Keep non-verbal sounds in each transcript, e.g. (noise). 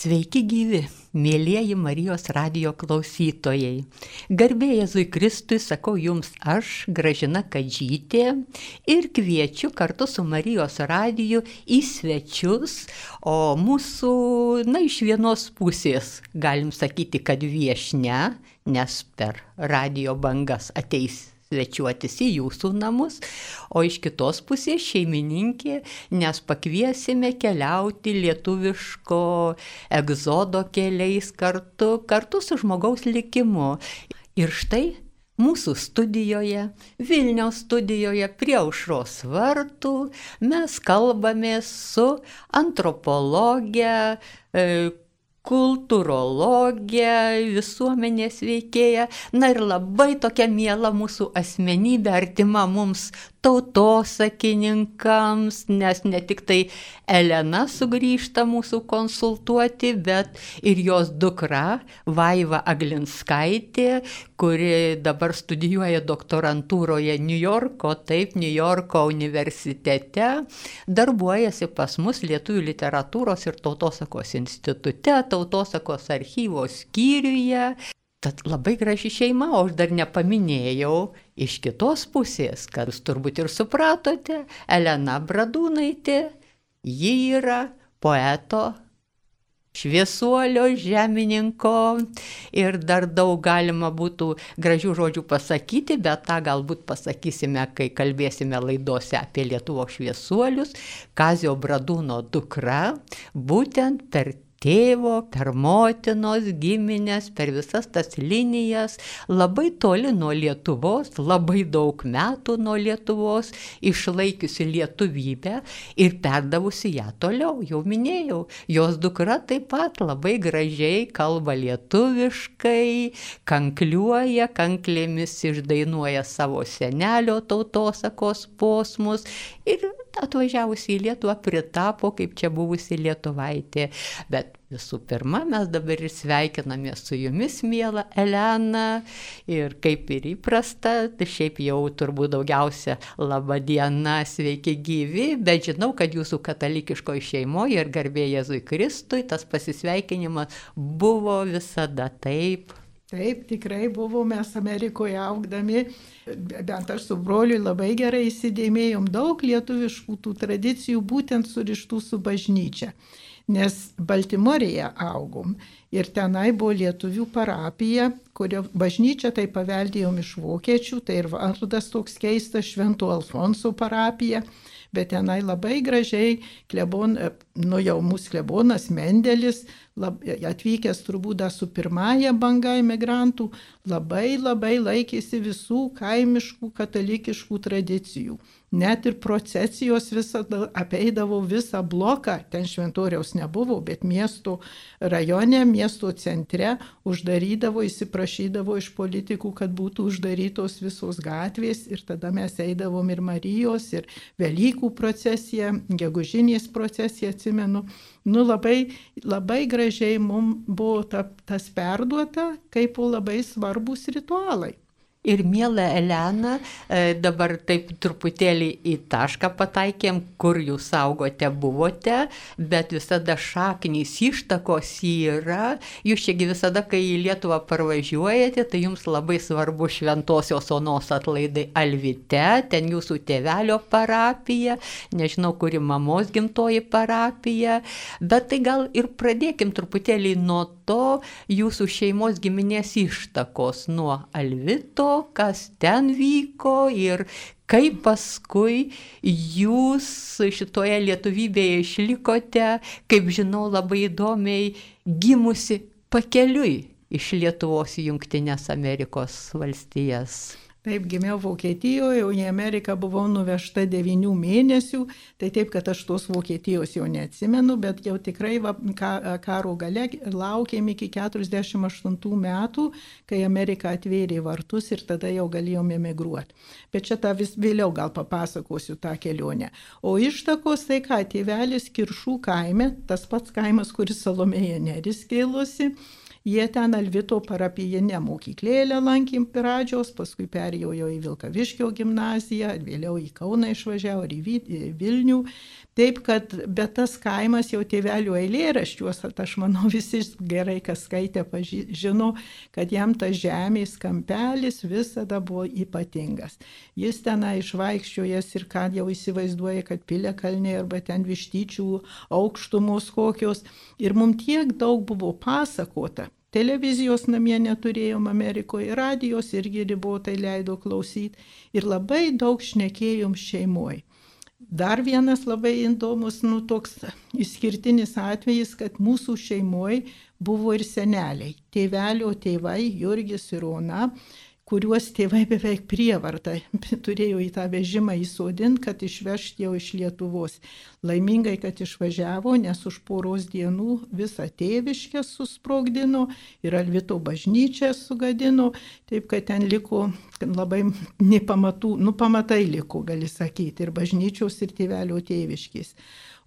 Sveiki gyvi, mėlyjeji Marijos radio klausytojai. Garbė Jėzui Kristui sakau jums aš, Gražina Kadžytė, ir kviečiu kartu su Marijos radiju į svečius, o mūsų, na, iš vienos pusės galim sakyti, kad viešne, nes per radio bangas ateis svečiuotis į jūsų namus, o iš kitos pusės šeimininkė, nes pakviesime keliauti lietuviško egzodo keliais kartu, kartu su žmogaus likimu. Ir štai mūsų studijoje, Vilniaus studijoje prie aušros vartų mes kalbame su antropologė, kultūrologė, visuomenės veikėja, na ir labai tokia miela mūsų asmenybė, artima mums tautosakininkams, nes ne tik tai Elena sugrįžta mūsų konsultuoti, bet ir jos dukra Vaiva Aglinskaitė, kuri dabar studijuoja doktorantūroje New Yorko, taip, New Yorko universitete, darbuojasi pas mus Lietuvių literatūros ir tautosakos institute, tautosakos archyvo skyriuje. Tad labai graži šeima, o aš dar nepaminėjau iš kitos pusės, kad jūs turbūt ir supratote, Elena Bradūnaitė, ji yra poeto, šviesuolio, žemininko. Ir dar daug galima būtų gražių žodžių pasakyti, bet tą galbūt pasakysime, kai kalbėsime laidose apie Lietuvo šviesuolius, Kazio Bradūno dukra, būtent per tėvo, per motinos giminės, per visas tas linijas, labai toli nuo Lietuvos, labai daug metų nuo Lietuvos, išlaikiusi lietuvybę ir perdavusi ją toliau, jau minėjau. Jos dukra taip pat labai gražiai kalba lietuviškai, kankliuoja, kanklėmis išdainuoja savo senelio tautosakos posmus ir atvažiavusi į Lietuvą pritapo kaip čia buvusi Lietuvaitė. Bet visų pirma, mes dabar ir sveikiname su jumis, mėla Elena. Ir kaip ir įprasta, tai šiaip jau turbūt daugiausia laba diena, sveiki gyvi, bet žinau, kad jūsų katalikiškoje šeimoje ir garbė Jėzui Kristui tas pasisveikinimas buvo visada taip. Taip, tikrai buvo mes Amerikoje augdami, bent aš su broliu labai gerai įsidėmėjom daug lietuviškų tų tradicijų, būtent surištų su bažnyčia. Nes Baltimorėje augom ir tenai buvo lietuvių parapija, kurio bažnyčia tai paveldėjom iš vokiečių, tai ir vardas toks keistas Švento Alfonso parapija bet tenai labai gražiai klebon, nu jau mūsų klebonas Mendelis, lab, atvykęs turbūt su pirmąją bangą imigrantų, labai labai laikėsi visų kaimiškų katalikiškų tradicijų. Net ir procesijos visada apeidavo visą bloką, ten šventoriaus nebuvo, bet miesto rajone, miesto centre uždarydavo, įsiprašydavo iš politikų, kad būtų uždarytos visos gatvės. Ir tada mes eidavom ir Marijos, ir Velykų procesiją, gegužinės procesiją, atsimenu. Nu, labai, labai gražiai mums buvo ta, tas perduota kaip labai svarbus ritualai. Ir mėla Elena, e, dabar taip truputėlį į tašką pataikėm, kur jūs saugote buvote, bet visada šaknys ištakos yra. Jūs čiagi visada, kai į Lietuvą parvažiuojate, tai jums labai svarbu šventosios onos atlaidai Alvite, ten jūsų tėvelio parapija, nežinau, kuri mamos gimtoji parapija, bet tai gal ir pradėkim truputėlį nuo to jūsų šeimos giminės ištakos, nuo Alvito kas ten vyko ir kaip paskui jūs šitoje lietuvybėje išlikote, kaip žinau, labai įdomiai gimusi pakeliui iš Lietuvos į Junktinės Amerikos valstijas. Taip, gimiau Vokietijoje, jau į Ameriką buvau nuvežta devinių mėnesių, tai taip, kad aš tos Vokietijos jau neatsimenu, bet jau tikrai va, ka, karo gale laukėm iki 48 metų, kai Amerika atvėrė vartus ir tada jau galėjom emigruoti. Bet čia tą vis vėliau gal papasakosiu tą kelionę. O ištakos tai ką, tėvelis Kiršų kaime, tas pats kaimas, kuris Salomėje neris kilusi Jie ten Alvito parapijinę mokyklėlę lankė pradžios, paskui perėjo į Vilkaviškio gimnaziją, vėliau į Kauną išvažiavo ir į Vilnių. Taip, kad bet tas kaimas jau tėvelių eilėraščiuos, aš manau (laughs) visi gerai, kas skaitė, žino, kad jam tas žemės kampelis visada buvo ypatingas. Jis tenai išvaikščiojęs ir ką jau įsivaizduoja, kad pilė kalniai arba ten vištyčių aukštumos kokios. Ir mums tiek daug buvo pasakota. Televizijos namie neturėjom Amerikoje, radijos irgi ribotai leido klausyti ir labai daug šnekėjom šeimoje. Dar vienas labai įdomus, nu toks išskirtinis atvejis, kad mūsų šeimoje buvo ir seneliai. Tėvelio tėvai, Jurgis ir Ona, kuriuos tėvai beveik prievartą (laughs) turėjo į tą vežimą įsodinti, kad išvežti jau iš Lietuvos. Laimingai, kad išvažiavo, nes už poros dienų visą tėviškę susprogdino ir Alvito bažnyčią sugadino, taip kad ten liko labai nepamatų, nu pamatai liko, gali sakyti, ir bažnyčios, ir tėvelio tėviškės.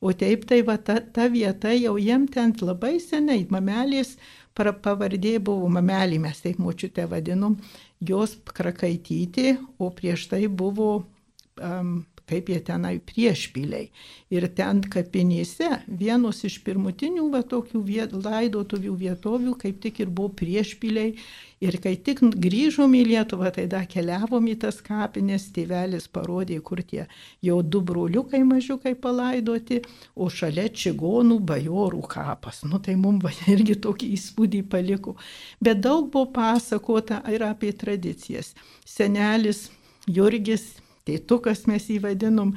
O taip tai va ta, ta vieta jau jiem ten labai seniai, mamelės pavardė buvo mamelį, mes taip močiutę vadinom, jos Krakaitytė, o prieš tai buvo um, kaip jie tenai priešpiliai. Ir ten kapinėse vienos iš pirmutinių va, tokių viet, laidotuvių vietovių kaip tik ir buvo priešpiliai. Ir kai tik grįžom į Lietuvą, tai dar keliavom į tas kapinės, tėvelis parodė, kur tie jau du broliukai mažiukai palaidoti, o šalia čigonų bajorų kapas. Nu tai mums (laughs) irgi tokį įspūdį paliko. Bet daug buvo pasakota ir apie tradicijas. Senelis Jurgis tėtukas mes jį vadinom,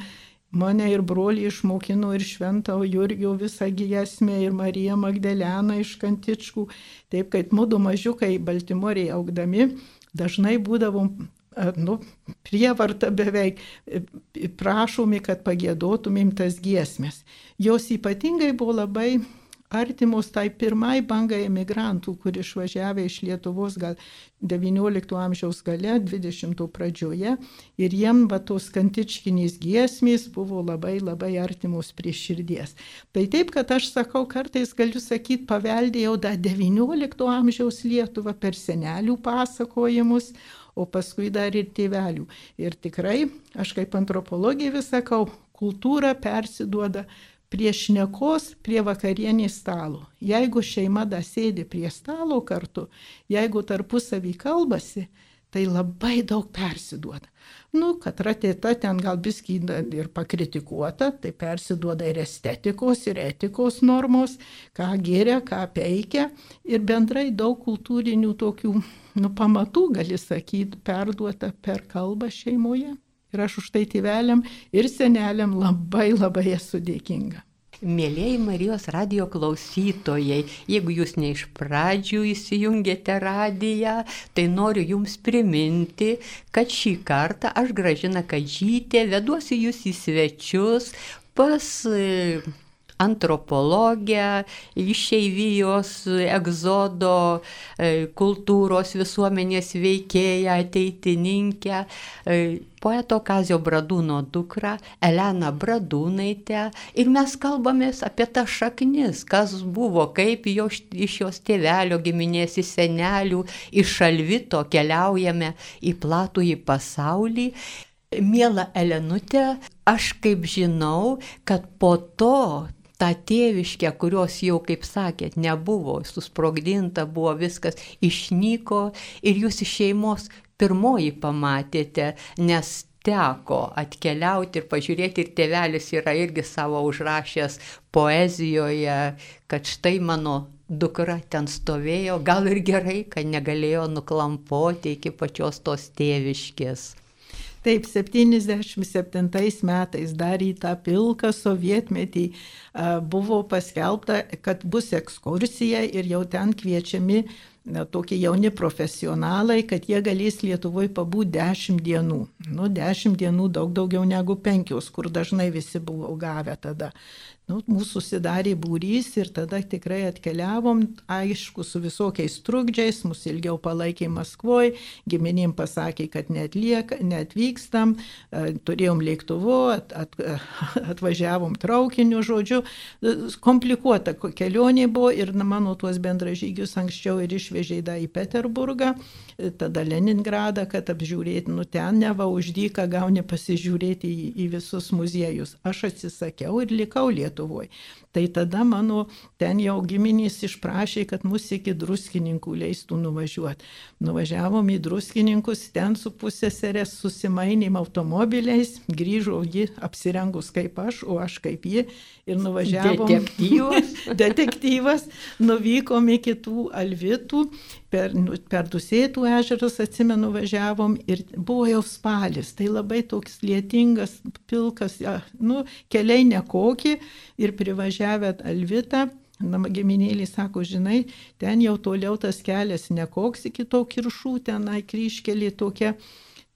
mane ir brolį išmokino ir šventą Jurgio visą giesmę ir Mariją Magdaleną iš Kantičkų. Taip kaip mūdu mažiukai Baltimorėje augdami, dažnai būdavom nu, prievarta beveik prašomi, kad pagėdotumėm tas giesmės. Jos ypatingai buvo labai artimos tai pirmai bangai emigrantų, kur išvažiavę iš Lietuvos gal XIX amžiaus gale, XX pradžioje ir jiem va tos kantičkinės giesmės buvo labai labai artimos prie širdies. Tai taip, kad aš sakau, kartais galiu sakyti, paveldėjau dar XIX amžiaus Lietuvą per senelių pasakojimus, o paskui dar ir tėvelių. Ir tikrai, aš kaip antropologija vis sakau, kultūra persiduoda prie šnekos, prie vakarienės stalo. Jeigu šeima da sėdi prie stalo kartu, jeigu tarpusavį kalbasi, tai labai daug persiduoda. Nu, kad ratėta ten gal biskį ir pakritikuota, tai persiduoda ir estetikos, ir etikos normos, ką geria, ką peikia ir bendrai daug kultūrinių tokių nu, pamatų, gali sakyti, perduota per kalbą šeimoje. Ir aš už tai tėveliam ir seneliam labai labai esu dėkinga. Mėlėjai Marijos radio klausytojai, jeigu jūs ne iš pradžių įsijungėte radiją, tai noriu jums priminti, kad šį kartą aš gražina Kadžytė veduosiu jūs į svečius pas antropologę, išeivijos, egzodo, e, kultūros visuomenės veikėją, ateitininkę, e, poeto Kazio Bradūno dukrą Eleną Bradūnaitę ir mes kalbamės apie tą šaknis, kas buvo, kaip jo, iš jos tėvelio giminės, iš senelių, iš šalvito keliaujame į platų į pasaulį. Mėla Elenutė, aš kaip žinau, kad po to tą tėviškę, kurios jau, kaip sakėt, nebuvo, susprogdinta buvo viskas, išnyko ir jūs iš šeimos pirmoji pamatėte, nes teko atkeliauti ir pažiūrėti, ir tėvelis yra irgi savo užrašęs poezijoje, kad štai mano dukra ten stovėjo, gal ir gerai, kad negalėjo nuklampoti iki pačios tos tėviškės. Taip, 77 metais dar į tą pilką sovietmetį buvo paskelbta, kad bus ekskursija ir jau ten kviečiami na, tokie jauni profesionalai, kad jie galės Lietuvoje pabūti 10 dienų. Nu, 10 dienų daug daugiau negu 5, kur dažnai visi buvo gavę tada. Nu, mūsų susidarė būrys ir tada tikrai atkeliavom, aišku, su visokiais trukdžiais, mus ilgiau palaikė Maskvoje, giminėm pasakė, kad netlieka, netvykstam, e, turėjom lėktuvu, at, at, (laughs) atvažiavom traukiniu, žodžiu, e, komplikuota kelionė buvo ir mano tuos bendražygius anksčiau ir išvežė į Peterburgą, e, tada Leningradą, kad apžiūrėti, nu ten neva uždyką gauni pasižiūrėti į, į visus muziejus. Aš atsisakiau ir likau Lietuvoje. Lietuvoje. Tai tada mano ten jau giminys išprašė, kad mus iki druskininkų leistų nuvažiuoti. Nuvažiavom į druskininkus, ten su pusėserės susimainėm automobiliais, grįžo ji apsirengus kaip aš, o aš kaip ji ir nuvažiavom. Detektyvas. (laughs) Detektyvas, nuvykom iki tų alvitų, per, nu, per Dusėtų ežerus atsimenu važiavom ir buvo jau spalis, tai labai toks lietingas, pilkas, ja, nu, keliai nekokie ir privažiavę Alvitą. Giminėlį sako, žinai, ten jau toliau tas kelias nekoks iki to kiršų, tenai kryškelį tokia.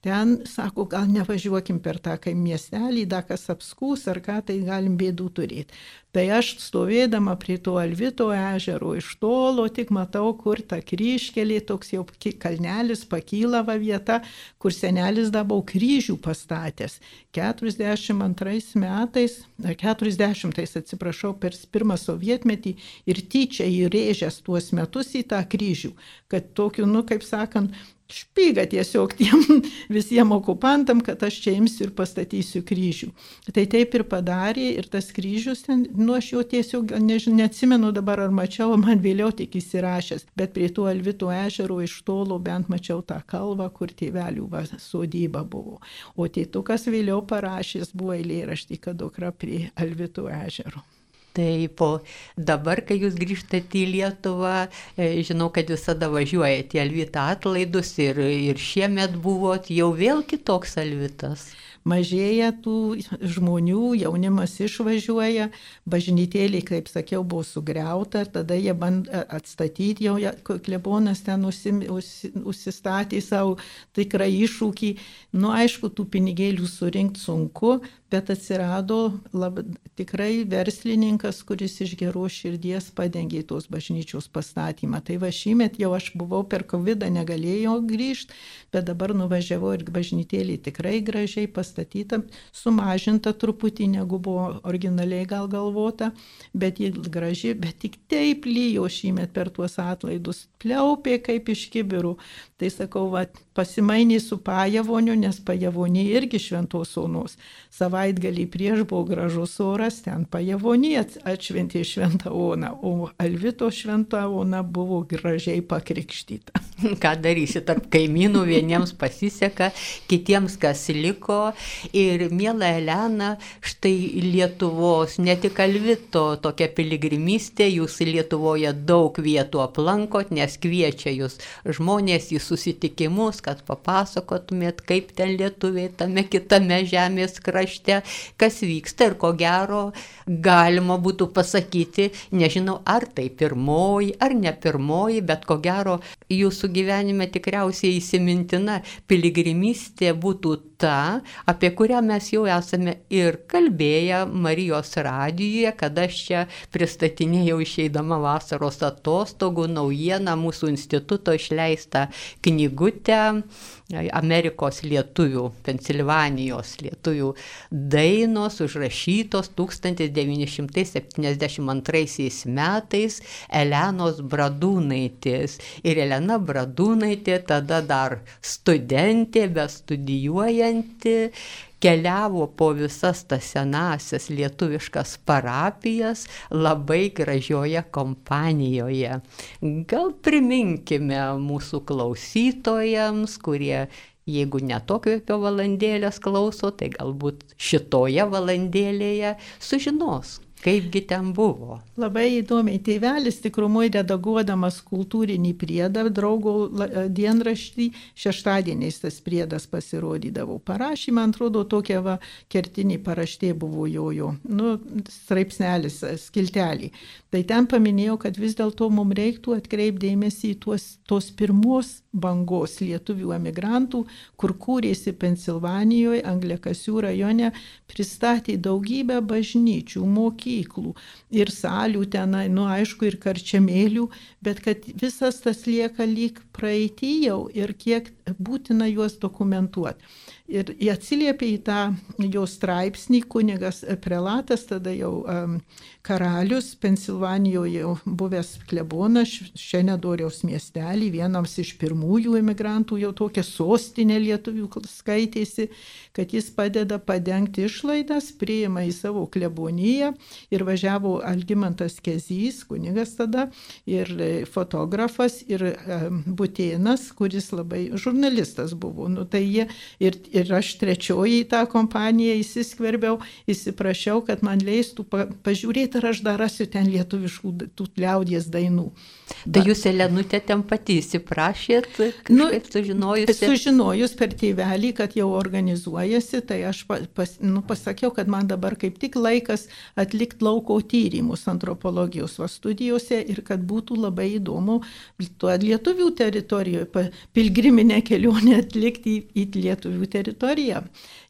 Ten, sako, gal nevažiuokim per tą kai miestelį, da kas apskūs ar ką, tai galim bėdų turėti. Tai aš stovėdama prie to Alvito ežero iš tolo tik matau, kur ta kryškelė, toks jau kalnelis pakylava vieta, kur senelis dabau kryžių pastatęs. 42 metais, 40 atsiprašau, per pirmą sovietmetį ir tyčia įrėžęs tuos metus į tą kryžių, kad tokiu, nu, kaip sakant, špygą tiesiog tiem (laughs) visiems okupantam, kad aš čia imsiu ir pastatysiu kryžių. Tai taip ir padarė ir tas kryžius ten nu aš jo tiesiog nežinau, neatsimenu dabar ar mačiau, man vėliau tik įsirašęs, bet prie tų Alvito ežero iš tolo bent mačiau tą kalvą, kur tėvelių va, sodyba buvo. O tėtukas vėliau parašęs buvo eilėraštį, kad dukra prie Alvito ežero. Taip, o dabar, kai jūs grįžtate į Lietuvą, e, žinau, kad visada važiuojate į Alvitą atlaidus ir, ir šiemet buvot jau vėl kitoks Alvitas mažėja tų žmonių, jaunimas išvažiuoja, bažnytėlė, kaip sakiau, buvo sugriauta, tada jie bandė atstatyti, jau klebonas ten užsim, už, užsistatė savo tikrą iššūkį. Nu, aišku, tų pinigėlių surinkti sunku, bet atsirado lab, tikrai verslininkas, kuris iš geros širdies padengė tos bažnyčios pastatymą. Tai va šįmet jau aš buvau per COVID, negalėjau grįžti, bet dabar nuvažiavau ir bažnytėlį tikrai gražiai pastatyta, sumažinta truputį negu buvo originaliai gal galvota, bet ji graži, bet tik taip lyjo šįmet per tuos atlaidus, pliaupė kaip iš kibirų. Tai sakau, va, pasimainė su pajavoniu, nes pajavonė irgi šventos onos. Savaitgalį prieš buvo gražus oras, ten pajavonė atšventė šventą oną, o Alvito šventą oną buvo gražiai pakrikštyta. Ką darysi, tarp kaimynų vieniems pasiseka, kitiems kas liko. Ir mėla Elena, štai Lietuvos, ne tik Alvito tokia piligrimystė, jūs Lietuvoje daug vietų aplankot, nes kviečia jūs žmonės į susitikimus, kad papasakotumėt, kaip ten lietuviai tame kitame žemės krašte, kas vyksta ir ko gero galima būtų pasakyti, nežinau, ar tai pirmoji, ar ne pirmoji, bet ko gero jūsų gyvenime tikriausiai įsimintina piligrimystė būtų ta, apie kurią mes jau esame ir kalbėję Marijos radijoje, kada aš čia pristatinėjau išeidama vasaros atostogų naujieną mūsų instituto išleistą knygutę Amerikos lietuvių, Pensilvanijos lietuvių dainos užrašytos 1972 metais Elenos Bradūnaitės. Ir Elena Bradūnaitė tada dar studentė, bestudijuojanti, keliavo po visas tas senasias lietuviškas parapijas labai gražioje kompanijoje. Gal priminkime mūsų klausytojams, kurie jeigu netokvėpio valandėlės klauso, tai galbūt šitoje valandėlėje sužinos, Kaipgi ten buvo? Labai įdomiai. Tėvelis tikrumoje redaguodamas kultūrinį priedą, draugo dienraštį, šeštadieniais tas priedas pasirodydavo. Parašy, man atrodo, tokia va kertinė paraštė buvo jojo, nu, straipsnelis, skiltelį. Tai ten paminėjau, kad vis dėlto mums reiktų atkreipdėmėsi į tuos, tos pirmos bangos lietuvių emigrantų, kur kūrėsi Pensilvanijoje, Angliakasių rajone, pristatė daugybę bažnyčių, mokyklų mokyklų ir salių tenai, nu aišku, ir karčiamėlių, bet kad visas tas lieka lyg praeitį jau ir kiek būtina juos dokumentuoti. Ir atsiliepia į tą jo straipsnį kunigas prelatas, tada jau um, karalius, Pensilvanijoje buvęs klebonas, Šenedoriaus miestelį, vienams iš pirmųjų imigrantų, jau tokia sostinė lietuvių skaitėsi, kad jis padeda padengti išlaidas, priima į savo kleboniją ir važiavo Algymantas Kezys, kunigas tada, ir fotografas, ir um, Butėnas, kuris labai žurnalistas buvo. Nu, tai jie, ir, ir aš trečioji į tą kompaniją įsiskverbiau, įsiprašiau, kad man leistų pa, pažiūrėti, ar aš dar rasiu ten lietuviškų tų liaudies dainų. Tai jūs, Elenutė, ten pati įsiprašėt, nu, sužinojus? Sužinojus per tėvelį, kad jau organizuojasi, tai aš pas, nu, pasakiau, kad man dabar kaip tik laikas atlikti lauko tyrimus antropologijos studijose ir kad būtų labai įdomu tuo lietuvių teritorijoje pilgriminę kelionę atlikti į, į lietuvių teritoriją.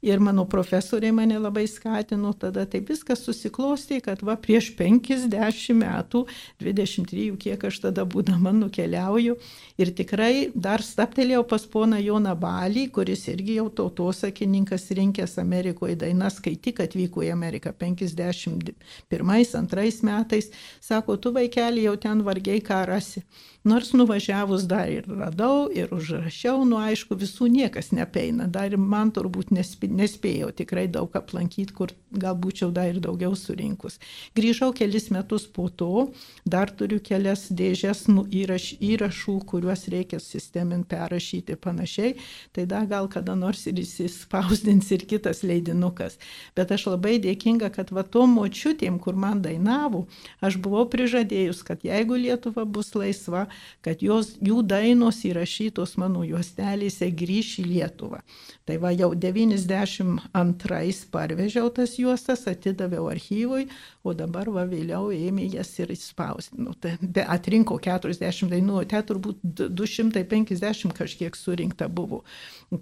Ir mano profesoriai mane labai skatino, tada taip viskas susiklosti, kad va prieš 50 metų, 23, kiek aš tada būdama nukeliauju. Ir tikrai dar staptelėjau pas poną Joną Balį, kuris irgi jau tautosakininkas rinkęs Amerikoje dainas, kai tik atvyko į Ameriką 51-2 metais. Sako, tu vaikeli jau ten vargiai ką rasi. Nors nuvažiavus dar ir radau, ir užrašiau, nu aišku, visų niekas nepeina, dar ir man turbūt nespėjau tikrai daug aplankyti, kur gal būčiau dar ir daugiau surinkus. Grįžau kelis metus po to, dar turiu kelias dėžės nu, įraš, įrašų, kuriuos reikia sistemin perrašyti panašiai, tai dar gal kada nors ir įsispausdins ir kitas leidinukas. Bet aš labai dėkinga, kad va tom močiutėm, kur man dainavo, aš buvau prižadėjus, kad jeigu Lietuva bus laisva, kad jos, jų dainos įrašytos mano juostelėse grįš į Lietuvą. Tai va jau 92 parvežiau tas juostas, atidaviau archyvui, o dabar va vėliau ėmė jas ir įspausdino. Tai atrinko 40 dainų, ten turbūt 250 kažkiek surinkta buvo.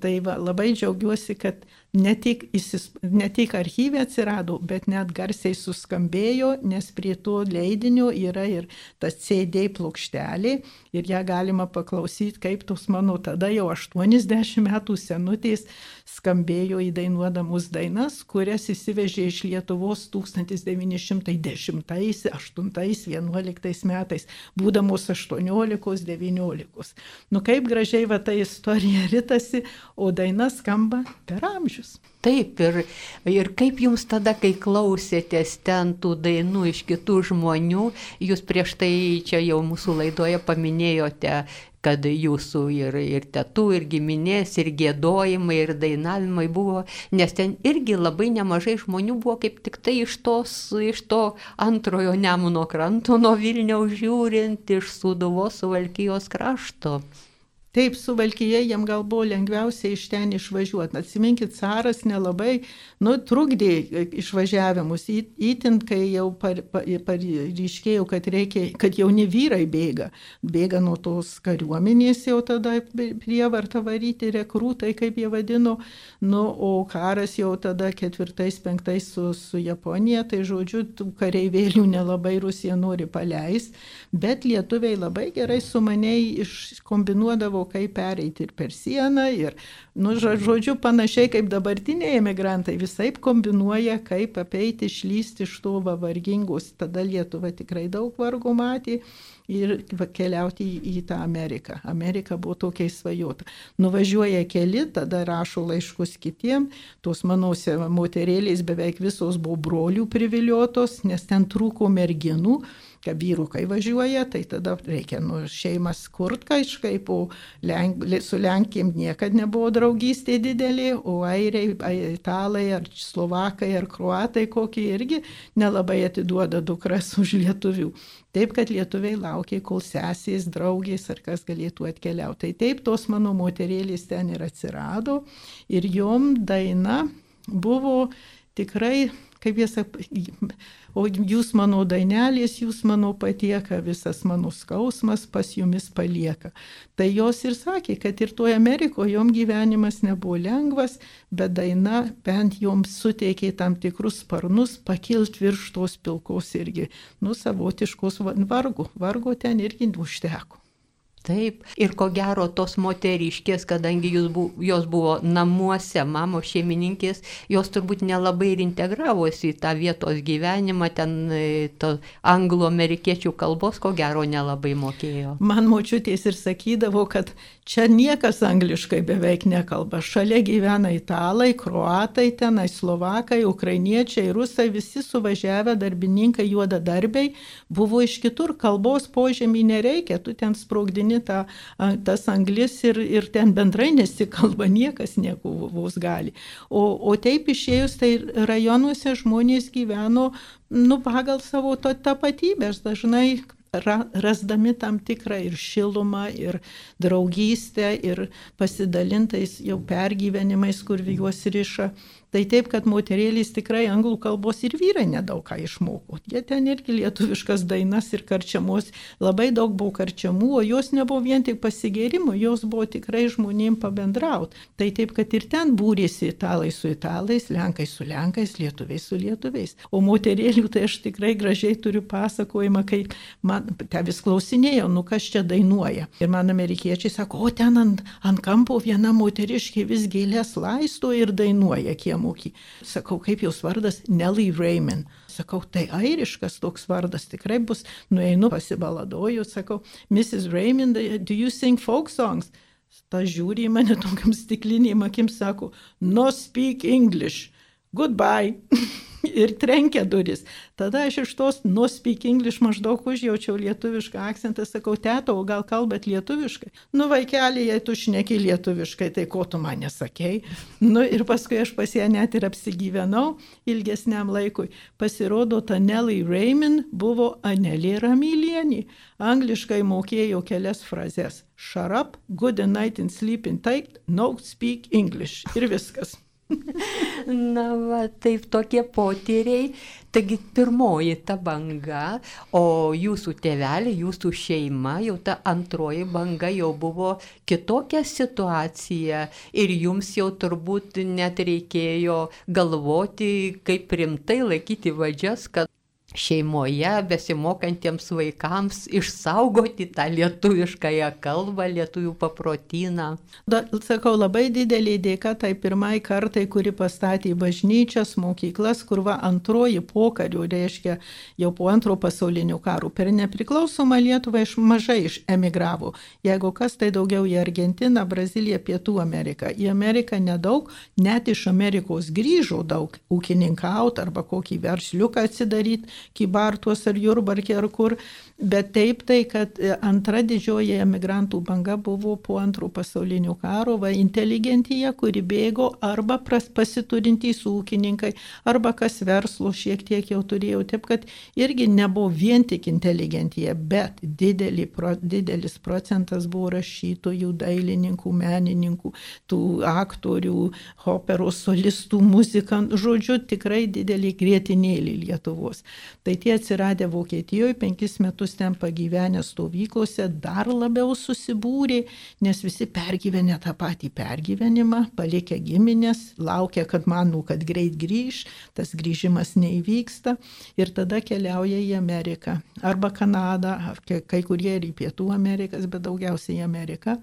Tai va, labai džiaugiuosi, kad ne tik, įsis, ne tik archyvė atsirado, bet net garsiai suskambėjo, nes prie to leidinio yra ir tas CD plokštelė ir ją galima paklausyti, kaip tos mano tada jau 80 metų senutės skambėjo įdainuodamus dainas, kurias įsivežė iš Lietuvos 1910-8-11 metais, būdamos 18-19. Nu kaip gražiai va ta istorija ritasi, o daina skamba per amžius. Taip, ir, ir kaip jums tada, kai klausėtės ten tų dainų iš kitų žmonių, jūs prieš tai čia jau mūsų laidoje paminėjote kad jūsų ir, ir tetų, ir giminės, ir gėdojimai, ir dainavimai buvo, nes ten irgi labai nemažai žmonių buvo kaip tik tai iš, tos, iš to antrojo Nemuno kranto nuo Vilniaus žiūrint, iš Suduvos suvalkyjos krašto. Taip, su Valkyje jam gal buvo lengviausia iš ten išvažiuoti. Atsiminkit, caras nelabai, nu, trukdė išvažiavimus, įtin, kai jau paryškėjo, par, kad, reikia, kad jauni vyrai bėga. Bėga nuo tos kariuomenės jau tada prievartą varyti, rekrūtai, kaip jie vadino. Nu, o karas jau tada ketvirtais, penktais su, su Japonija, tai žodžiu, tų kareivėlių nelabai Rusija nori paleisti, bet lietuviai labai gerai sumaniai iškombinuodavo savo, kaip pereiti ir per sieną, ir, nu, žodžiu, panašiai kaip dabartiniai emigrantai, visai kombinuoja, kaip apeiti, išlysti iš to vargingus. Tada Lietuva tikrai daug vargo matė ir keliauti į, į tą Ameriką. Amerika buvo tokia svajota. Nuvažiuoja keli, tada rašo laiškus kitiem, tos mano moterėlės beveik visos buvo brolių priviliotos, nes ten trūko merginų kad vyrukai važiuoja, tai tada reikia nu, šeimas kurt kažkaip, o Lenk, su Lenkijam niekada nebuvo draugystė didelė, o airiai, italai ar slovakai ar kruatai kokie irgi nelabai atiduoda dukras (laughs) už lietuvių. Taip, kad lietuviai laukia, kol sesės, draugės ar kas galėtų atkeliauti. Tai taip, tos mano moterėlės ten ir atsirado ir jom daina buvo tikrai kaip jie sako, o jūs mano dainelės, jūs mano patieka, visas mano skausmas pas jumis palieka. Tai jos ir sakė, kad ir toje Amerikoje jom gyvenimas nebuvo lengvas, bet daina bent joms suteikė tam tikrus sparnus pakilt virš tos pilkos irgi, nu, savotiškos vargo, vargo ten irgi užteko. Taip, ir ko gero tos moteriškės, kadangi bu, jos buvo namuose, mamos šeimininkės, jos turbūt nelabai ir integravosi į tą vietos gyvenimą, ten e, to anglo-amerikiečių kalbos ko gero nelabai mokėjo. Man močiutės ir sakydavo, kad Čia niekas angliškai beveik nekalba. Šalia gyvena italai, kruatai, tenai slovakai, ukrainiečiai, rusai, visi suvažiavę darbininkai, juodadarbiai, buvo iš kitur, kalbos požemį nereikia, tu ten sprogdini tą, tas anglis ir, ir ten bendrai nesikalba, niekas nieko vos gali. O, o taip išėjus, tai rajonuose žmonės gyveno nu, pagal savo to tapatybę. Aš dažnai ra, rasdami tam tikrą ir šilumą, ir draugystę, ir pasidalintais jau pergyvenimais, kur juos riša. Tai taip, kad moterėlės tikrai anglų kalbos ir vyrai nedaug ką išmoko. Jie ten irgi lietuviškas dainas ir karčiamos, labai daug buvo karčiamų, o jos nebuvo vien tik pasigėrimų, jos buvo tikrai žmonėm pabendraut. Tai taip, kad ir ten būrėsi italai su italais, lenkai su lenkais, lietuviai su lietuviais. O moterėlių tai aš tikrai gražiai turiu pasakojimą, kai man te vis klausinėjo, nu kas čia dainuoja. Ir man amerikiečiai sako, o ten ant, ant kampo viena moteriškė vis gėlės laisto ir dainuoja. Kie moky. Sakau, kaip jos vardas? Nelly Raymond. Sakau, tai airiškas toks vardas tikrai bus. Nueinu pasibaladoju, sakau, Mrs. Raymond, do you sing folk songs? Ta žiūri į mane tokiam stikliniam akim, sako, no speak English. Goodbye. (laughs) ir trenkia duris. Tada aš iš tos no speak English maždaug užjaučiau lietuvišką akcentą, sakau, teto, o gal kalbat lietuviškai? Nu, vaikeli, jei tu šneki lietuviškai, tai ko tu man nesakei? Nu, ir paskui aš pas ją net ir apsigyvenau ilgesniam laikui. Pasirodo, ta Nelly Raymond buvo Anelė Ramylienė. Angliškai mokėjo kelias frazes. Shut up, good night and sleep in tight, no speak English. Ir viskas. Na, va, taip tokie potyriai. Taigi pirmoji ta banga, o jūsų tėvelė, jūsų šeima, jau ta antroji banga jau buvo kitokia situacija ir jums jau turbūt net reikėjo galvoti, kaip rimtai laikyti vadžias, kad šeimoje besimokantiems vaikams išsaugoti tą lietuviškąją kalbą, lietuvių paprotyną. Da, sakau, labai didelį dėka tai pirmai kartai, kuri pastatė bažnyčias, mokyklas, kur va antroji pokarių, reiškia jau po antro pasaulinio karo. Per nepriklausomą Lietuvą iš mažai iš emigravo. Jeigu kas, tai daugiau į Argentiną, Braziliją, Pietų Ameriką. Į Ameriką nedaug, net iš Amerikos grįžo daug ūkininkauti arba kokį versliuką atsidaryti kybartuos ar jurbarkė ar kur. Bet taip tai, kad e, antra didžioji emigrantų banga buvo po antro pasaulinio karo, va inteligentija, kuri bėgo arba pasiturintys ūkininkai, arba kas verslo šiek tiek jau turėjo. Taip, kad irgi nebuvo vien tik inteligentija, bet didelį, pro, didelis procentas buvo rašytojų, dailininkų, menininkų, tų aktorių, operos solistų, muzikantų, žodžiu, tikrai didelį grėtinėlį Lietuvos. Tai tie atsiradę Vokietijoje penkis metus ten pagyvenę stovyklose dar labiau susibūrė, nes visi pergyvenę tą patį pergyvenimą, palikę giminės, laukia, kad manų, kad greit grįž, tas grįžimas neįvyksta ir tada keliauja į Ameriką. Arba Kanadą, kai kurie ir į Pietų Amerikas, bet daugiausiai į Ameriką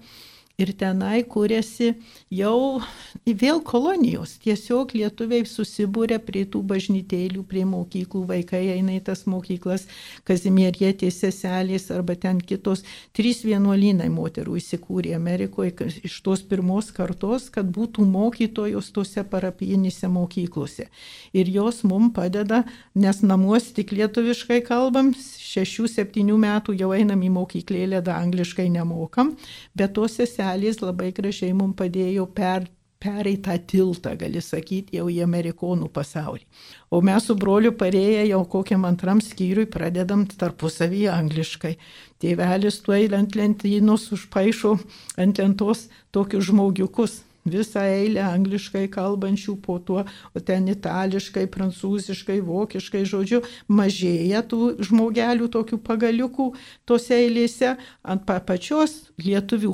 ir tenai kūrėsi jau vėl kolonijos. Tiesiog lietuviai susibūrė prie tų bažnytėlių, prie mokyklų, vaikai eina į tas mokyklas, kazimierietės seselės arba ten kitos. Trys vienuolynai moterų įsikūrė Amerikoje iš tos pirmos kartos, kad būtų mokytojos tose parapijinėse mokyklose. Ir jos mums padeda, nes namuose tik lietuviškai kalbam, šešių, septynių metų jau einam į mokyklėlę, da angliškai nemokam, bet tos seselės seselės labai gražiai mums padėjo per, pereit tą tiltą, gali sakyti, jau į amerikonų pasaulį. O mes su broliu parėję jau kokiam antram skyriui pradedam tarpusavyje angliškai. Tėvelis tuo ant lentynos užpaišo ant lentos tokius žmogiukus visą eilę angliškai kalbančių, po to ten itališkai, prancūziškai, vokiškai, žodžiu, mažėja tų žmogelių tokių pagaliukų tose eilėse, ant pačios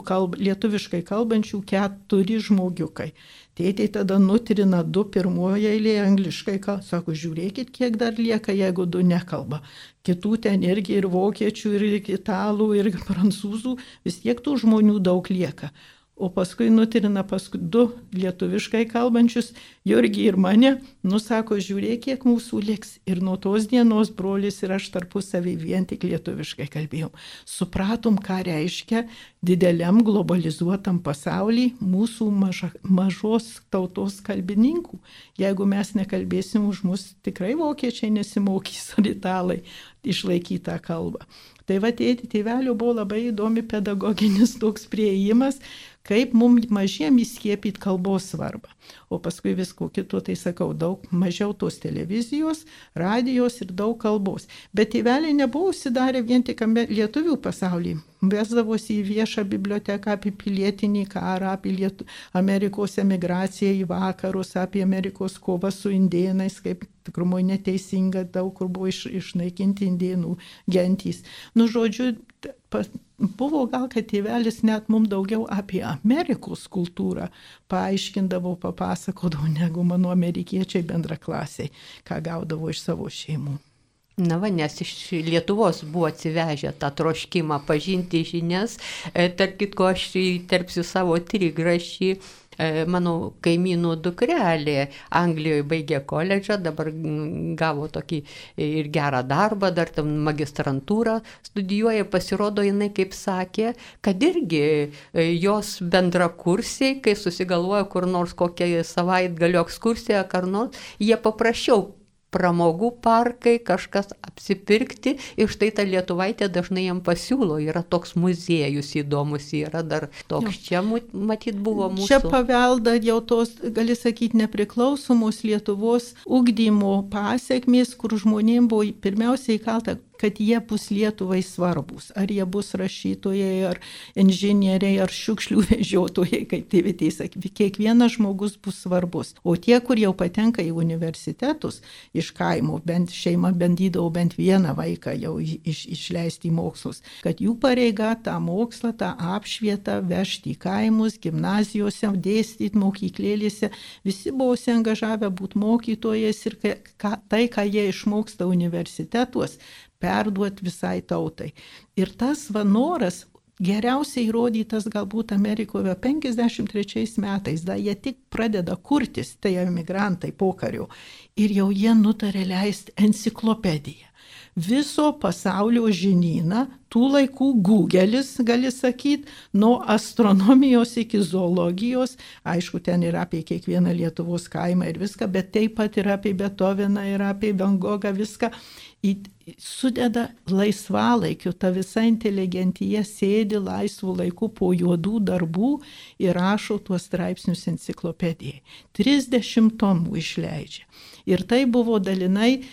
kalb, lietuviškai kalbančių keturi žmogiukai. Tėtė tada nutrina du pirmoje eilėje angliškai, ką, sako, žiūrėkit, kiek dar lieka, jeigu du nekalba. Kitų ten irgi ir vokiečių, ir italų, ir prancūzų, vis tiek tų žmonių daug lieka o paskui nutrina paskui du lietuviškai kalbančius, Jurgį ir mane, nusako, žiūrėk, kiek mūsų liks. Ir nuo tos dienos brolis ir aš tarpusavį vien tik lietuviškai kalbėjom. Supratom, ką reiškia dideliam globalizuotam pasaulyje mūsų maža, mažos tautos kalbininkų. Jeigu mes nekalbėsim už mus, tikrai vokiečiai nesimokys ar (laughs) italai išlaikyti tą kalbą. Tai va, tėti, tėvelio buvo labai įdomi pedagoginis toks prieimas, kaip mums mažiem įskiepyti kalbos svarbą. O paskui visko kito, tai sakau, daug mažiau tos televizijos, radijos ir daug kalbos. Bet tėveliai nebuvo užsidarę vien tik lietuvių pasaulį. Vesdavosi į viešą biblioteką apie pilietinį karą, apie Lietu... Amerikos emigraciją į vakarus, apie Amerikos kovą su indėnais, kaip tikrumoje neteisinga, daug kur buvo iš, išnaikinti indėnų gentys. Nu, žodžiu, pas, buvo gal, kad tėvelis net mums daugiau apie Amerikos kultūrą paaiškindavo, papasakodavo, negu mano amerikiečiai bendraklasiai, ką gaudavo iš savo šeimų. Na va, nes iš Lietuvos buvo atsivežę tą troškimą pažinti žinias. E, tarp kitko, aš įterpsiu savo trigrašį E, mano kaimynų dukrelė Anglijoje baigė koledžą, dabar gavo tokį ir gerą darbą, dar tam magistrantūrą studijuoja, pasirodo jinai, kaip sakė, kad irgi e, jos bendrakursiai, kai susigalvoja kur nors kokią savaitgalio ekskursiją, ar nors, jie paprašiau pramogų parkai, kažkas apsipirkti. Ir štai ta lietuvaitė dažnai jam pasiūlo, yra toks muziejus įdomus, yra dar toks, čia matyt buvo mūsų. Čia pavelda jau tos, gali sakyti, nepriklausomos Lietuvos ugdymo pasiekmės, kur žmonėms buvo pirmiausiai įkalta kad jie bus Lietuvai svarbus. Ar jie bus rašytojai, ar inžinieriai, ar šiukšlių (laughs) vežiotojai, kaip tėvitė sakė, kiekvienas žmogus bus svarbus. O tie, kur jau patenka į universitetus iš kaimo, bent šeima bandydavo bent vieną vaiką jau iš, išleisti į mokslus, kad jų pareiga tą mokslą, tą apšvietą vežti į kaimus, gimnazijose, dėstyti mokyklėlėse, visi buvo užsiengažavę būti mokytojais ir ka, tai, ką jie išmoksta universitetuos, perduoti visai tautai. Ir tas va noras geriausiai įrodytas galbūt Amerikoje 53 metais, da jie tik pradeda kurtis, tai emigrantai pokariu, ir jau jie nutarė leisti enciklopediją viso pasaulio žinyną, tų laikų Google'is, gali sakyti, nuo astronomijos iki zoologijos, aišku, ten yra apie kiekvieną Lietuvos kaimą ir viską, bet taip pat ir apie Beethoveną, ir apie Van Gogą, viską. Sudeda laisvalaikiu, ta visa inteligentija sėdi laisvų laikų po juodų darbų ir rašo tuos straipsnius enciklopedijai. 30 tomų išleidžia. Ir tai buvo dalinai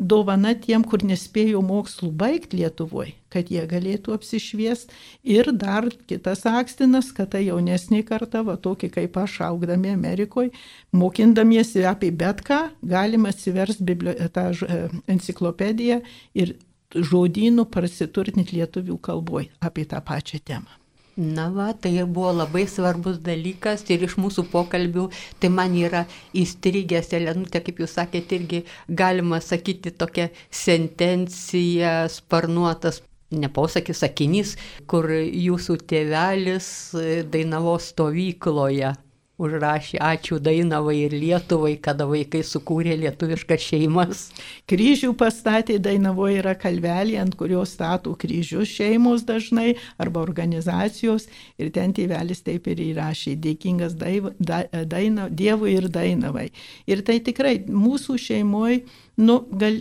dovana tiem, kur nespėjo mokslų baigti Lietuvoje, kad jie galėtų apsišviest. Ir dar kitas akstinas, kad ta jaunesnė karta, va tokį kaip aš augdami Amerikoje, mokindamiesi apie bet ką, galima atsiversti biblio, tą e, enciklopediją ir žodynų prasiturtinti lietuvių kalboje apie tą pačią temą. Na va, tai ir buvo labai svarbus dalykas ir iš mūsų pokalbių tai man yra įstrigęs, Elenutė, kaip jūs sakėte, irgi galima sakyti tokia sentencija, sparnuotas neposakis sakinys, kur jūsų tėvelis dainavo stovykloje užrašė ačiū Dainavai ir Lietuvai, kada vaikai sukūrė lietuviškas šeimas. Kryžių pastatė Dainavoje yra kalvelė, ant kurios statų kryžius šeimos dažnai arba organizacijos ir ten tėvelis taip ir įrašė dėkingas daiva, da, daina, Dievui ir Dainavai. Ir tai tikrai mūsų šeimoje nu, gal,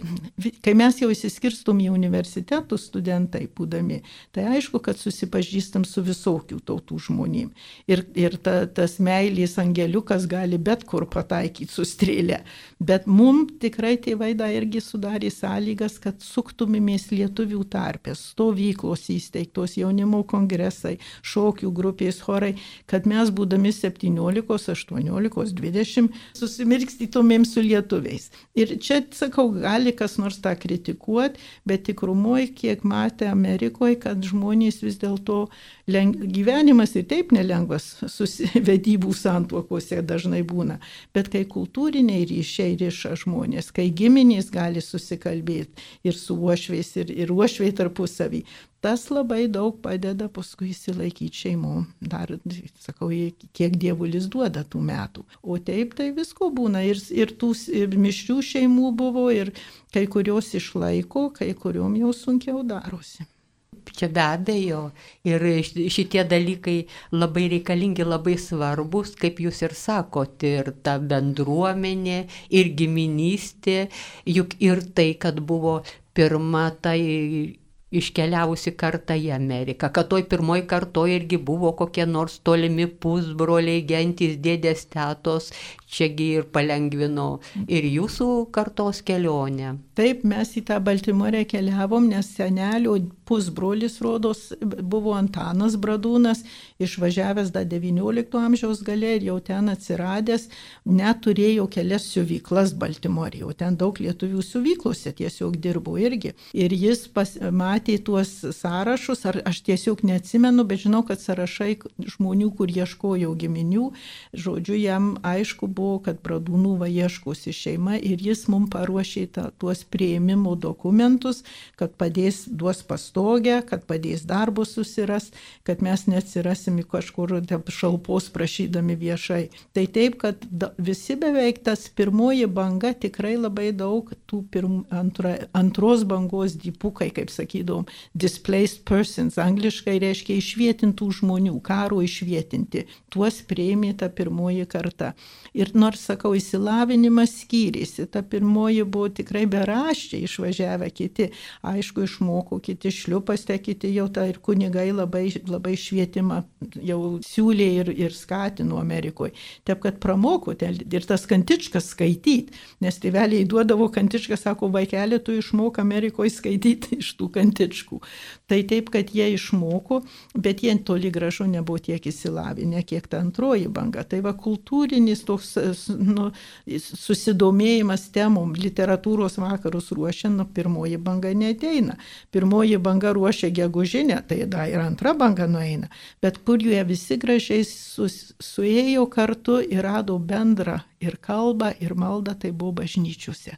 kai mes jau įsiskirstum į universitetų studentai būdami, tai aišku, kad susipažįstam su visokių tautų žmonėm. Ir, ir ta, tas meilės angeliukas gali bet kur pataikyti su strėlė. Bet mum tikrai tėvai dar irgi sudarė sąlygas, kad suktumėmės lietuvių tarpės, stovyklos įsteigtos, jaunimo kongresai, šokių grupės, chorai, kad mes būdami 17, 18, 20 susimirkstytumėm su lietuviais. Ir čia, sakau, gali kas nors tą kritikuoti, bet tikrumoje, kiek matė Amerikoje, kad žmonės vis dėlto leng... gyvenimas ir taip nelengvas susivedybų (laughs) santuokose dažnai būna, bet kai kultūriniai ryšiai riša žmonės, kai giminės gali susikalbėti ir su uošviais, ir, ir uošviai tarpusavį, tas labai daug padeda paskui įsilaikyti šeimų. Dar, sakau, kiek dievulis duoda tų metų. O taip tai visko būna. Ir, ir tų ir mišrių šeimų buvo, ir kai kurios išlaiko, kai kuriuom jau sunkiau darosi. Čia be abejo. Ir šitie dalykai labai reikalingi, labai svarbus, kaip jūs ir sakot, ir ta bendruomenė, ir giminystė, juk ir tai, kad buvo pirma tai iškeliavusi kartą į Ameriką, kad toj pirmoji kartoje irgi buvo kokie nors tolimi pusbroliai, gentys, dėdės, tetos, čiagi ir palengvino ir jūsų kartos kelionę. Taip, mes į tą Baltimorę keliavom, nes senelio pusbrolis rodos buvo Antanas Bradūnas, išvažiavęs dar XIX amžiaus gale ir jau ten atsiradęs, neturėjo kelias siuvyklas Baltimorė, jau ten daug lietuvių siuvyklose tiesiog dirbo irgi. Ir jis pas, matė tuos sąrašus, ar aš tiesiog neatsimenu, bet žinau, kad sąrašai žmonių, kur ieškojau giminių, žodžiu, jam aišku buvo, kad Bradūnų va ieškosi šeima ir jis mums paruošė ta, tuos prieimimo dokumentus, kad padės duos pastogę, kad padės darbus susiras, kad mes neatsirasim kažkur šalpos prašydami viešai. Tai taip, kad visi beveik tas pirmoji banga tikrai labai daug tų pirm, antra, antros bangos dipukai, kaip sakydom, displaced persons, angliškai reiškia išvietintų žmonių, karo išvietinti. Tuos prieimė ta pirmoji karta. Ir nors, sakau, įsilavinimas skyrėsi, ta pirmoji buvo tikrai beraščiai išvažiavę kiti, aišku, išmoko kiti šliupastė, kiti jau tą ir kunigai labai, labai švietimą jau siūlė ir, ir skatino Amerikoje. Taip, kad pramoko ir tas kantičkas skaityti, nes tėveliai duodavo kantičką, sako, vaikelė, tu išmok Amerikoje skaityti (laughs) iš tų kantičkų. Tai taip, kad jie išmoko, bet jie toli gražu nebuvo tiek įsilavinę, kiek ta antroji banga. Tai va kultūrinis toks nu, susidomėjimas temom, literatūros vakarus ruošia, nu, pirmoji banga neteina. Pirmoji banga ruošia gegužinę, tai da ir antra banga nueina. Bet kur jie visi gražiai sus, suėjo kartu ir rado bendrą ir kalbą, ir maldą, tai buvo bažnyčiose.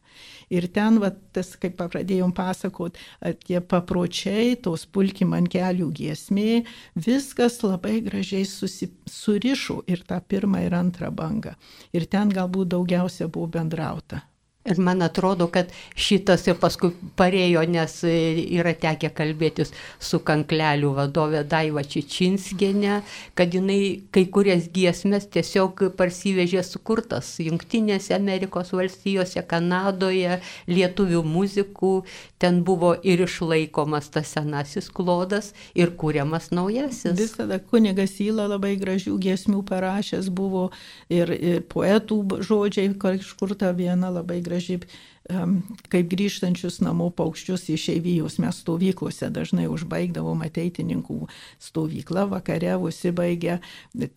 Ir ten, va, tas, kaip pradėjom pasakot, tie papročiai, tos pulkim ant kelių giesmė, viskas labai gražiai susi, surišo ir tą pirmą ir antrą bangą. Ir ten galbūt daugiausia buvo bendrauta. Ir man atrodo, kad šitas jau paskui parėjo, nes yra tekę kalbėtis su kanklelių vadovė Daiva Čičinskienė, kad jinai kai kurias giesmės tiesiog parsivežė sukurtas Junktinėse Amerikos valstijose, Kanadoje, lietuvių muzikų, ten buvo ir išlaikomas tas senasis klodas ir kūriamas naujasis. Visada kunigas Įla labai gražių giesmių parašęs buvo ir, ir poetų žodžiai, kažkur ta viena labai graži graži, kaip grįžtančius namo paukščius iš eivijos. Mes stovyklose dažnai užbaigdavom ateitininkų stovyklą, vakare užsibaigę,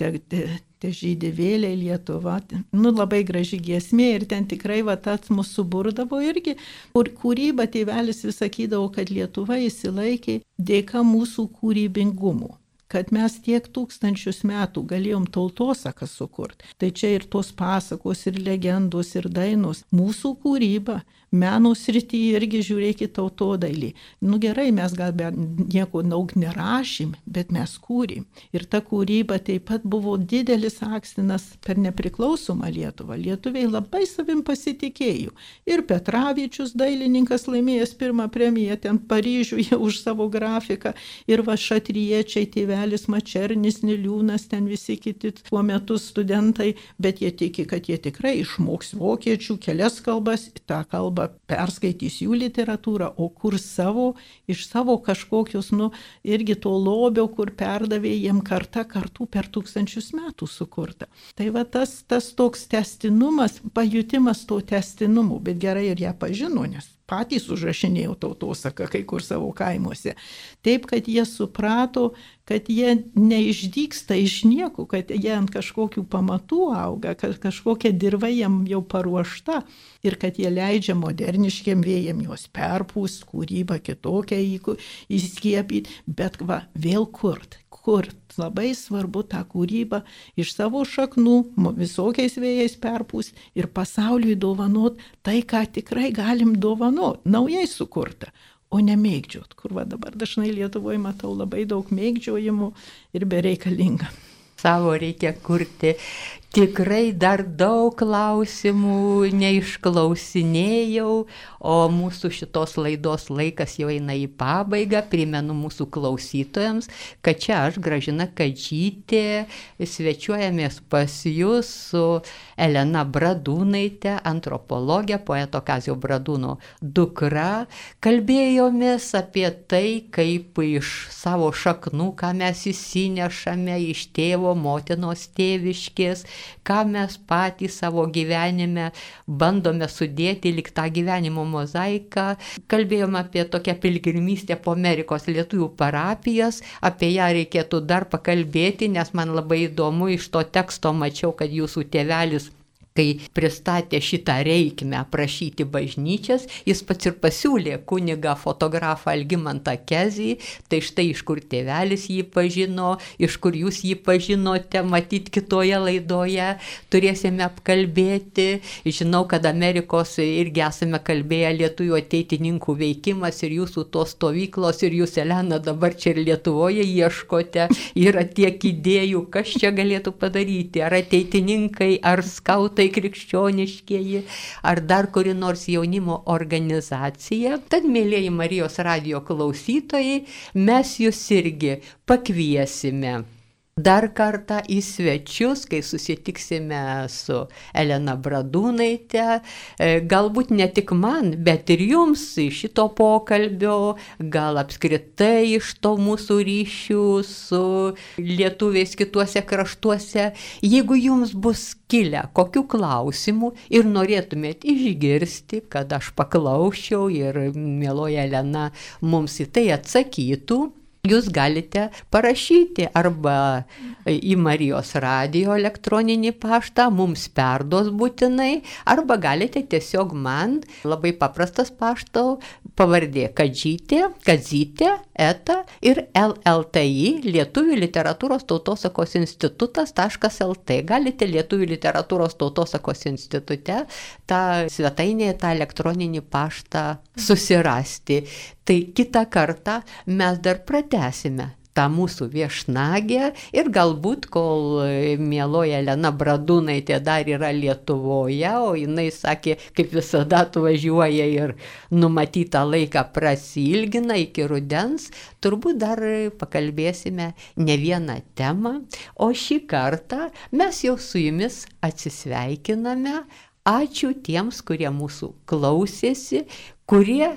te, te, te žydė vėliai Lietuva. Nu, labai graži giesmė ir ten tikrai va tas mūsų suburdavo irgi. Kur kūryba tėvelis vis sakydavo, kad Lietuva įsilaikė dėka mūsų kūrybingumo kad mes tiek tūkstančius metų galėjom tautosaką sukurti. Tai čia ir tos pasakos, ir legendos, ir dainos. Mūsų kūryba, meno srityje irgi žiūrėkit tautodailį. Nu gerai, mes gal be nieko daug nerašym, bet mes kūrėm. Ir ta kūryba taip pat buvo didelis akstinas per nepriklausomą Lietuvą. Lietuviai labai savim pasitikėjo. Ir Petravičius, dailininkas, laimėjęs pirmą premiją ten Paryžiuje už savo grafiką. Ir va šatriečiai, tėvelis Mačernis, Niliūnas, ten visi kiti tuo metu studentai. Bet jie tiki, kad jie tikrai išmoks vokiečių kelias kalbas, tą kalbą perskaitys jų literatūrą, o kur savo, iš savo kažkokios, nu, irgi to lobio, kur perdavė jiem kartą kartų per tūkstančius metų sukurta. Tai va tas, tas toks testinumas, pajutimas to testinumu, bet gerai ir ją pažino, nes patys užrašinėjau tautosaką kai kur savo kaimuose. Taip, kad jie suprato, kad jie neišdyksta iš nieko, kad jie ant kažkokių pamatų auga, kad kažkokia dirba jiem jau paruošta ir kad jie leidžia moderniškiam vėjam juos perpūs, kūrybą kitokią įskiepyti, bet va, vėl kurt, kurt. Labai svarbu tą kūrybą iš savo šaknų visokiais vėjais perpūs ir pasauliui dovanot tai, ką tikrai galim dovanot, naujai sukurta, o ne mėgdžiot, kur va dabar dažnai Lietuvoje matau labai daug mėgdžiojimų ir bereikalinga. Savo reikia kurti Tikrai dar daug klausimų neišklausinėjau, o mūsų šitos laidos laikas jau eina į pabaigą. Primenu mūsų klausytojams, kad čia aš, Gražina Kadžytė, svečiuojamės pas jūs su Elena Bradūnaitė, antropologė, poeto Kazio Bradūno dukra. Kalbėjomės apie tai, kaip iš savo šaknų, ką mes įsinešame iš tėvo, motinos tėviškės, ką mes patys savo gyvenime bandome sudėti lik tą gyvenimo mozaiką. Kalbėjome apie tokią pilgrimystę po Amerikos lietuvių parapijas, apie ją reikėtų dar pakalbėti, nes man labai įdomu iš to teksto mačiau, kad jūsų tėvelis kai pristatė šitą reikmę aprašyti bažnyčias, jis pats ir pasiūlė kunigą fotografą Algimantą Kezį, tai štai iš kur tėvelis jį pažino, iš kur jūs jį pažinote, matyt kitoje laidoje turėsime apkalbėti. Žinau, kad Amerikos irgi esame kalbėję lietuvių ateitininkų veikimas ir jūsų tos stovyklos ir jūs, Elena, dabar čia ir Lietuvoje ieškote, yra tiek idėjų, kas čia galėtų padaryti, ar ateitininkai, ar skautai tai krikščioniškieji, ar dar kuri nors jaunimo organizacija. Tad, mėlyjeji Marijos radio klausytojai, mes jūs irgi pakviesime dar kartą į svečius, kai susitiksime su Elena Bradūnaitė. E, galbūt ne tik man, bet ir jums iš šito pokalbio, gal apskritai iš to mūsų ryšių su lietuviais kituose kraštuose. Jeigu jums bus kilę kokių klausimų ir norėtumėt išgirsti, kad aš paklausčiau ir mieloja Elena mums į tai atsakytų, jūs galite parašyti arba į Marijos radio elektroninį paštą, mums perduos būtinai, arba galite tiesiog man, labai paprastas pašto pavardė Kadžytė, Kadzytė, ETA ir LLTI, Lietuvių literatūros tautosakos institutas.lt. Galite Lietuvių literatūros tautosakos institute tą svetainėje, tą elektroninį paštą susirasti. Tai kitą kartą mes dar pratesime tą mūsų viešnagę ir galbūt, kol mieloja Elena Bradūnaitė dar yra Lietuvoje, o jinai sakė, kaip visada atvažiuoja ir numatytą laiką prasilgina iki rudens, turbūt dar pakalbėsime ne vieną temą, o šį kartą mes jau su jumis atsisveikiname. Ačiū tiems, kurie mūsų klausėsi, kurie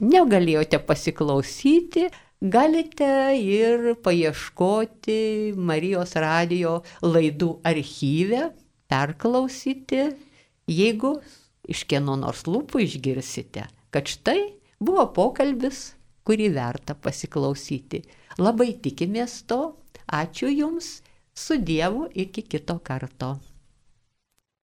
negalėjote pasiklausyti, galite ir paieškoti Marijos radio laidų archyve, perklausyti, jeigu iš kieno nors lūpų išgirsite, kad štai buvo pokalbis, kurį verta pasiklausyti. Labai tikimės to, ačiū Jums, su Dievu iki kito karto.